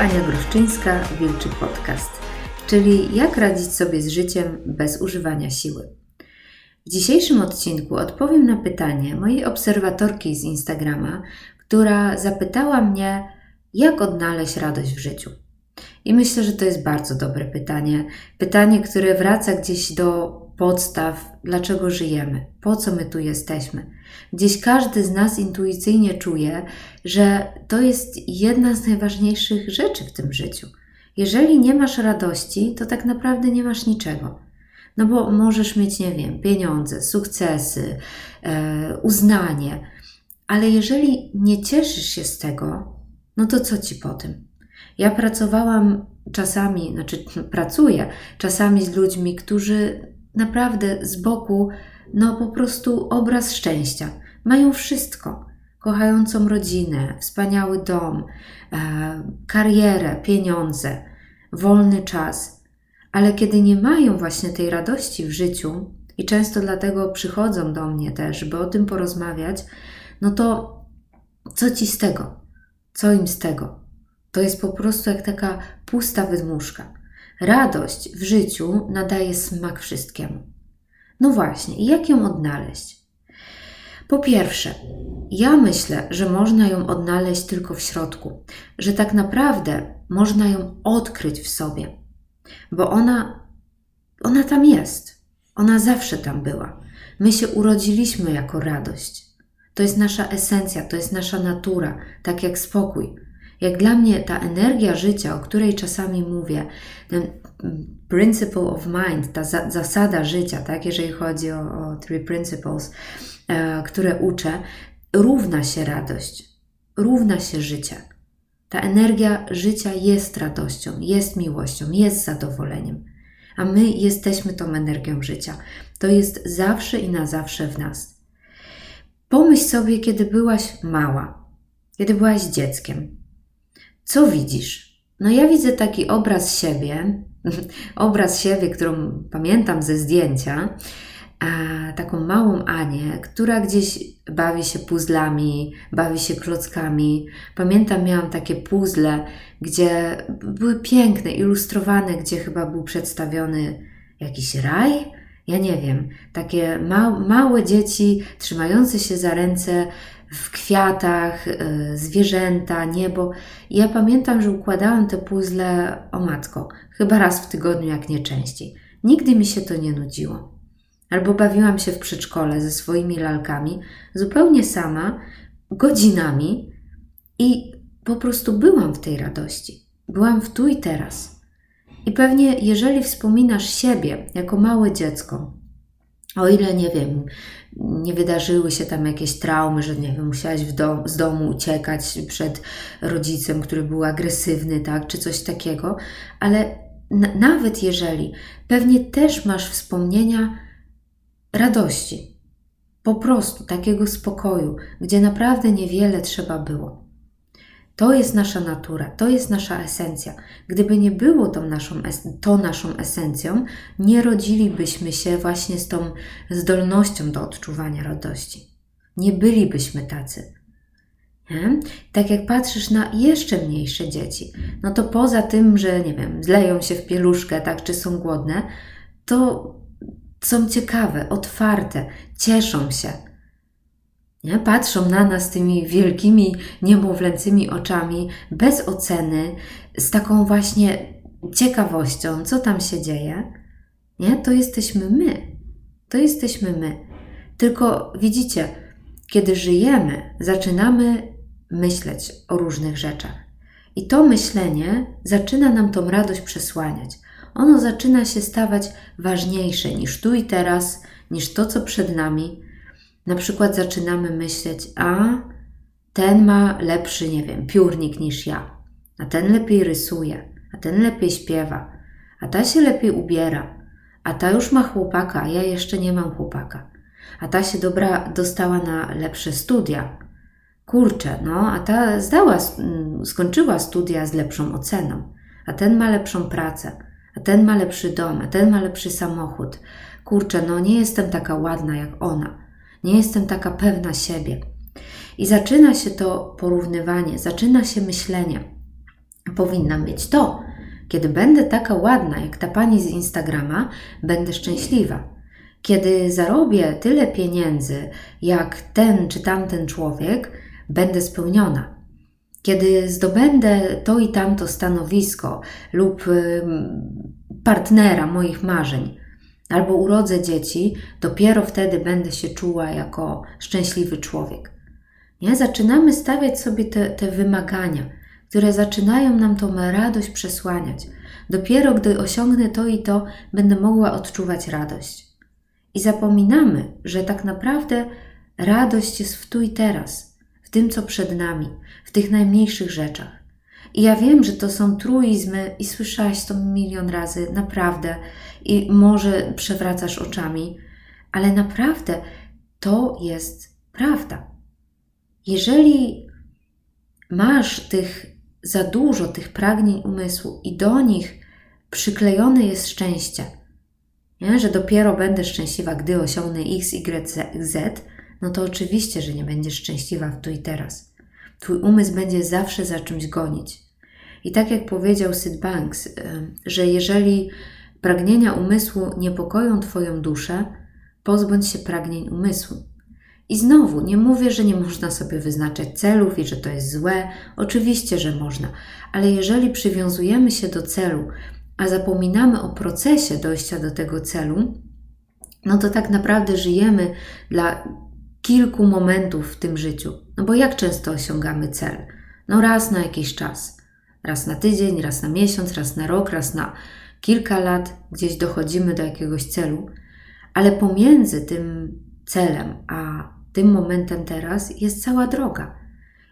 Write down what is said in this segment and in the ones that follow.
Ania Gruszczyńska, Wilczy Podcast, czyli jak radzić sobie z życiem bez używania siły. W dzisiejszym odcinku odpowiem na pytanie mojej obserwatorki z Instagrama, która zapytała mnie, jak odnaleźć radość w życiu. I myślę, że to jest bardzo dobre pytanie. Pytanie, które wraca gdzieś do podstaw, dlaczego żyjemy, po co my tu jesteśmy. Gdzieś każdy z nas intuicyjnie czuje, że to jest jedna z najważniejszych rzeczy w tym życiu. Jeżeli nie masz radości, to tak naprawdę nie masz niczego. No bo możesz mieć, nie wiem, pieniądze, sukcesy, e, uznanie, ale jeżeli nie cieszysz się z tego, no to co ci po tym? Ja pracowałam czasami, znaczy pracuję czasami z ludźmi, którzy naprawdę z boku, no po prostu obraz szczęścia. Mają wszystko. Kochającą rodzinę, wspaniały dom, e, karierę, pieniądze, wolny czas. Ale kiedy nie mają właśnie tej radości w życiu, i często dlatego przychodzą do mnie też, by o tym porozmawiać, no to co ci z tego? Co im z tego? To jest po prostu jak taka pusta wydmuszka. Radość w życiu nadaje smak wszystkiemu. No właśnie, jak ją odnaleźć? Po pierwsze, ja myślę, że można ją odnaleźć tylko w środku, że tak naprawdę można ją odkryć w sobie, bo ona, ona tam jest. Ona zawsze tam była. My się urodziliśmy jako radość. To jest nasza esencja, to jest nasza natura, tak jak spokój. Jak dla mnie ta energia życia, o której czasami mówię, ten principle of mind, ta za, zasada życia, tak, jeżeli chodzi o, o three principles, e, które uczę, równa się radość, równa się życie. Ta energia życia jest radością, jest miłością, jest zadowoleniem. A my jesteśmy tą energią życia. To jest zawsze i na zawsze w nas. Pomyśl sobie, kiedy byłaś mała, kiedy byłaś dzieckiem. Co widzisz? No ja widzę taki obraz siebie, obraz siebie, którą pamiętam ze zdjęcia, taką małą Anię, która gdzieś bawi się puzzlami, bawi się klockami. Pamiętam, miałam takie puzzle, gdzie były piękne, ilustrowane, gdzie chyba był przedstawiony jakiś raj. Ja nie wiem, takie ma małe dzieci trzymające się za ręce w kwiatach, y, zwierzęta, niebo. I ja pamiętam, że układałam te puzzle o matko, chyba raz w tygodniu, jak nie częściej. Nigdy mi się to nie nudziło. Albo bawiłam się w przedszkole ze swoimi lalkami, zupełnie sama, godzinami i po prostu byłam w tej radości. Byłam w tu i teraz. I pewnie, jeżeli wspominasz siebie jako małe dziecko, o ile nie wiem, nie wydarzyły się tam jakieś traumy, że nie wiem, musiałaś dom, z domu uciekać przed rodzicem, który był agresywny, tak, czy coś takiego, ale nawet jeżeli, pewnie też masz wspomnienia radości, po prostu takiego spokoju, gdzie naprawdę niewiele trzeba było. To jest nasza natura, to jest nasza esencja. Gdyby nie było tą naszą, to naszą esencją, nie rodzilibyśmy się właśnie z tą zdolnością do odczuwania radości. Nie bylibyśmy tacy. Nie? Tak jak patrzysz na jeszcze mniejsze dzieci, no to poza tym, że nie wiem, zleją się w pieluszkę, tak, czy są głodne, to są ciekawe, otwarte, cieszą się nie? Patrzą na nas tymi wielkimi, niemowlęcymi oczami, bez oceny, z taką właśnie ciekawością, co tam się dzieje. Nie? To jesteśmy my. To jesteśmy my. Tylko widzicie, kiedy żyjemy, zaczynamy myśleć o różnych rzeczach. I to myślenie zaczyna nam tą radość przesłaniać. Ono zaczyna się stawać ważniejsze niż tu i teraz, niż to, co przed nami na przykład zaczynamy myśleć, a ten ma lepszy, nie wiem, piórnik niż ja, a ten lepiej rysuje, a ten lepiej śpiewa, a ta się lepiej ubiera, a ta już ma chłopaka, a ja jeszcze nie mam chłopaka, a ta się dobra dostała na lepsze studia. Kurczę, no, a ta zdała, mm, skończyła studia z lepszą oceną, a ten ma lepszą pracę, a ten ma lepszy dom, a ten ma lepszy samochód. Kurczę, no nie jestem taka ładna jak ona nie jestem taka pewna siebie. I zaczyna się to porównywanie, zaczyna się myślenie. Powinnam mieć to. Kiedy będę taka ładna jak ta pani z Instagrama, będę szczęśliwa. Kiedy zarobię tyle pieniędzy jak ten czy tamten człowiek, będę spełniona. Kiedy zdobędę to i tamto stanowisko lub partnera moich marzeń, albo urodzę dzieci, dopiero wtedy będę się czuła jako szczęśliwy człowiek. Nie? Zaczynamy stawiać sobie te, te wymagania, które zaczynają nam tą radość przesłaniać. Dopiero gdy osiągnę to i to, będę mogła odczuwać radość. I zapominamy, że tak naprawdę radość jest w tu i teraz, w tym, co przed nami, w tych najmniejszych rzeczach. I ja wiem, że to są truizmy i słyszałaś to milion razy, naprawdę, i może przewracasz oczami, ale naprawdę to jest prawda. Jeżeli masz tych za dużo tych pragnień umysłu i do nich przyklejone jest szczęście, nie? że dopiero będę szczęśliwa, gdy osiągnę X, Y, Z, no to oczywiście, że nie będziesz szczęśliwa w tu i teraz. Twój umysł będzie zawsze za czymś gonić. I tak jak powiedział Sid Banks, że jeżeli pragnienia umysłu niepokoją Twoją duszę, pozbądź się pragnień umysłu. I znowu, nie mówię, że nie można sobie wyznaczać celów i że to jest złe. Oczywiście, że można, ale jeżeli przywiązujemy się do celu, a zapominamy o procesie dojścia do tego celu, no to tak naprawdę żyjemy dla kilku momentów w tym życiu. No bo jak często osiągamy cel? No raz na jakiś czas. Raz na tydzień, raz na miesiąc, raz na rok, raz na kilka lat gdzieś dochodzimy do jakiegoś celu, ale pomiędzy tym celem a tym momentem teraz jest cała droga.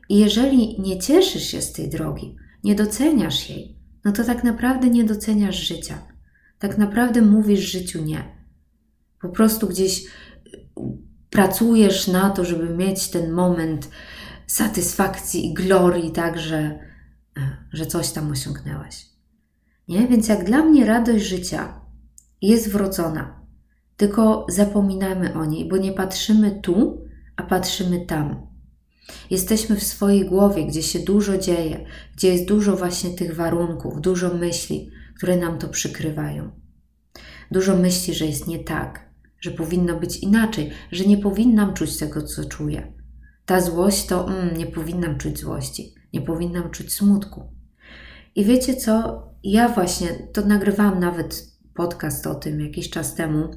I jeżeli nie cieszysz się z tej drogi, nie doceniasz jej, no to tak naprawdę nie doceniasz życia. Tak naprawdę mówisz życiu nie. Po prostu gdzieś pracujesz na to, żeby mieć ten moment satysfakcji i glorii, tak, że, y, że coś tam osiągnęłaś. Nie? Więc jak dla mnie radość życia jest wrodzona, tylko zapominamy o niej, bo nie patrzymy tu, a patrzymy tam. Jesteśmy w swojej głowie, gdzie się dużo dzieje, gdzie jest dużo właśnie tych warunków, dużo myśli, które nam to przykrywają. Dużo myśli, że jest nie tak, że powinno być inaczej, że nie powinnam czuć tego, co czuję. Ta złość to mm, nie powinnam czuć złości, nie powinnam czuć smutku. I wiecie co? Ja właśnie to nagrywałam nawet podcast o tym jakiś czas temu,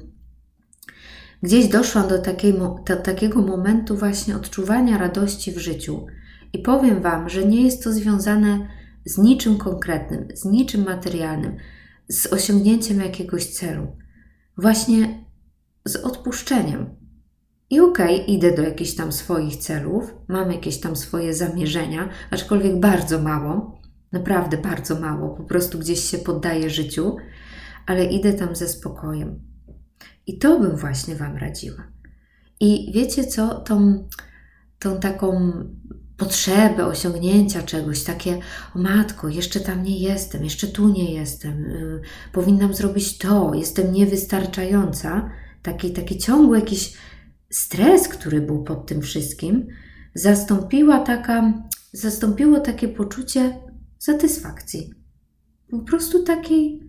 Gdzieś doszłam do, takiej, do takiego momentu właśnie odczuwania radości w życiu. I powiem Wam, że nie jest to związane z niczym konkretnym, z niczym materialnym, z osiągnięciem jakiegoś celu. Właśnie z odpuszczeniem. I okej, okay, idę do jakichś tam swoich celów, mam jakieś tam swoje zamierzenia, aczkolwiek bardzo mało, naprawdę bardzo mało, po prostu gdzieś się poddaję życiu, ale idę tam ze spokojem. I to bym właśnie Wam radziła. I wiecie co, tą, tą taką potrzebę osiągnięcia czegoś, takie, o matko, jeszcze tam nie jestem, jeszcze tu nie jestem, yy, powinnam zrobić to, jestem niewystarczająca, taki, taki ciągły jakiś stres, który był pod tym wszystkim, zastąpiła taka, zastąpiło takie poczucie satysfakcji. Po prostu takiej,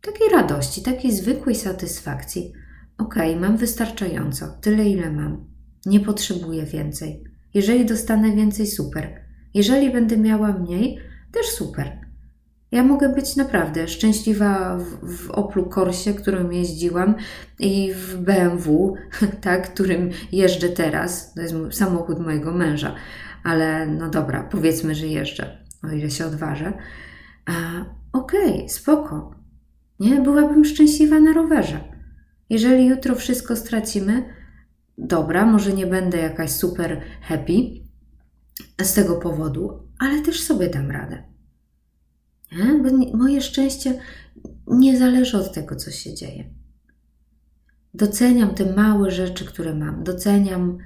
takiej radości, takiej zwykłej satysfakcji. Okej, okay, mam wystarczająco, tyle ile mam. Nie potrzebuję więcej. Jeżeli dostanę więcej, super. Jeżeli będę miała mniej, też super. Ja mogę być naprawdę szczęśliwa w, w Oplu Corsie, którym jeździłam i w BMW, tak, którym jeżdżę teraz. To jest samochód mojego męża, ale no dobra, powiedzmy, że jeżdżę, o ile się odważę. Okej, okay, spoko. Nie, byłabym szczęśliwa na rowerze. Jeżeli jutro wszystko stracimy, dobra, może nie będę jakaś super happy z tego powodu, ale też sobie dam radę. Nie? Bo moje szczęście nie zależy od tego, co się dzieje. Doceniam te małe rzeczy, które mam. Doceniam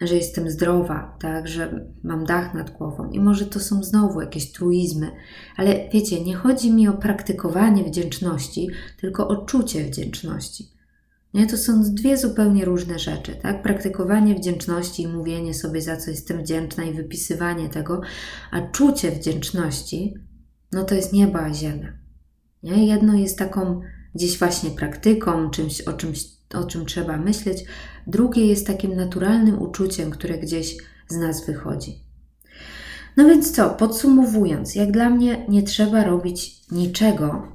że jestem zdrowa, tak, że mam dach nad głową. I może to są znowu jakieś truizmy, ale wiecie, nie chodzi mi o praktykowanie wdzięczności, tylko o czucie wdzięczności. Nie? To są dwie zupełnie różne rzeczy. Tak? Praktykowanie wdzięczności i mówienie sobie, za co jestem wdzięczna i wypisywanie tego, a czucie wdzięczności, no to jest nieba a ziemia. Nie? Jedno jest taką gdzieś właśnie praktyką, czymś, o, czymś, o czym trzeba myśleć, drugie jest takim naturalnym uczuciem, które gdzieś z nas wychodzi. No więc co, podsumowując, jak dla mnie nie trzeba robić niczego,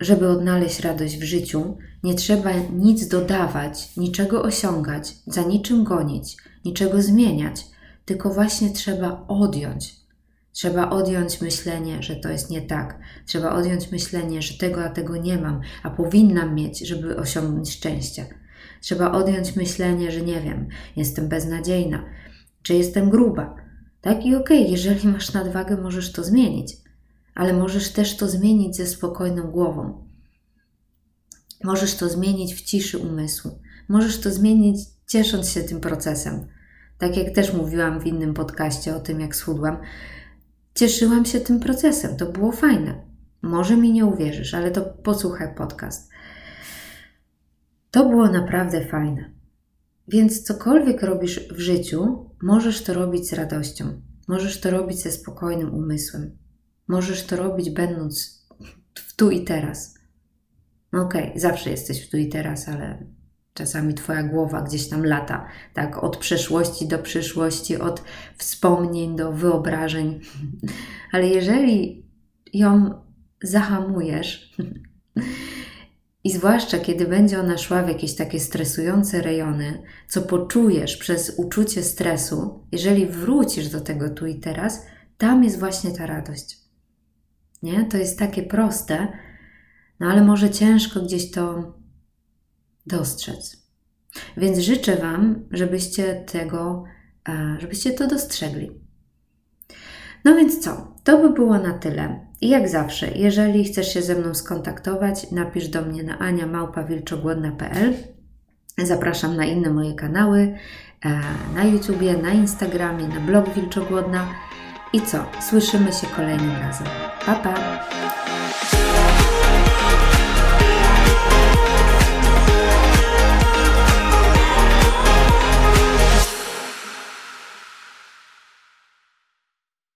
żeby odnaleźć radość w życiu, nie trzeba nic dodawać, niczego osiągać, za niczym gonić, niczego zmieniać, tylko właśnie trzeba odjąć. Trzeba odjąć myślenie, że to jest nie tak. Trzeba odjąć myślenie, że tego a tego nie mam, a powinnam mieć, żeby osiągnąć szczęście. Trzeba odjąć myślenie, że nie wiem, jestem beznadziejna, czy jestem gruba. Tak i okej, okay, jeżeli masz nadwagę, możesz to zmienić, ale możesz też to zmienić ze spokojną głową. Możesz to zmienić w ciszy umysłu. Możesz to zmienić ciesząc się tym procesem. Tak jak też mówiłam w innym podcaście o tym, jak schudłam, cieszyłam się tym procesem. To było fajne. Może mi nie uwierzysz, ale to posłuchaj podcast. To było naprawdę fajne. Więc cokolwiek robisz w życiu, możesz to robić z radością. Możesz to robić ze spokojnym umysłem. Możesz to robić będąc w tu i teraz. No okej, okay, zawsze jesteś w tu i teraz, ale czasami Twoja głowa gdzieś tam lata, tak, od przeszłości do przyszłości, od wspomnień do wyobrażeń. Ale jeżeli ją zahamujesz, i zwłaszcza kiedy będzie ona szła w jakieś takie stresujące rejony, co poczujesz przez uczucie stresu, jeżeli wrócisz do tego tu i teraz, tam jest właśnie ta radość. Nie? To jest takie proste, no ale może ciężko gdzieś to dostrzec. Więc życzę Wam, żebyście tego, e, żebyście to dostrzegli. No więc co? To by było na tyle. I jak zawsze, jeżeli chcesz się ze mną skontaktować, napisz do mnie na aniamałpawilczogłodna.pl. Zapraszam na inne moje kanały, e, na YouTubie, na Instagramie, na blog Wilczogłodna. I co? Słyszymy się kolejnym razem. Pa, pa!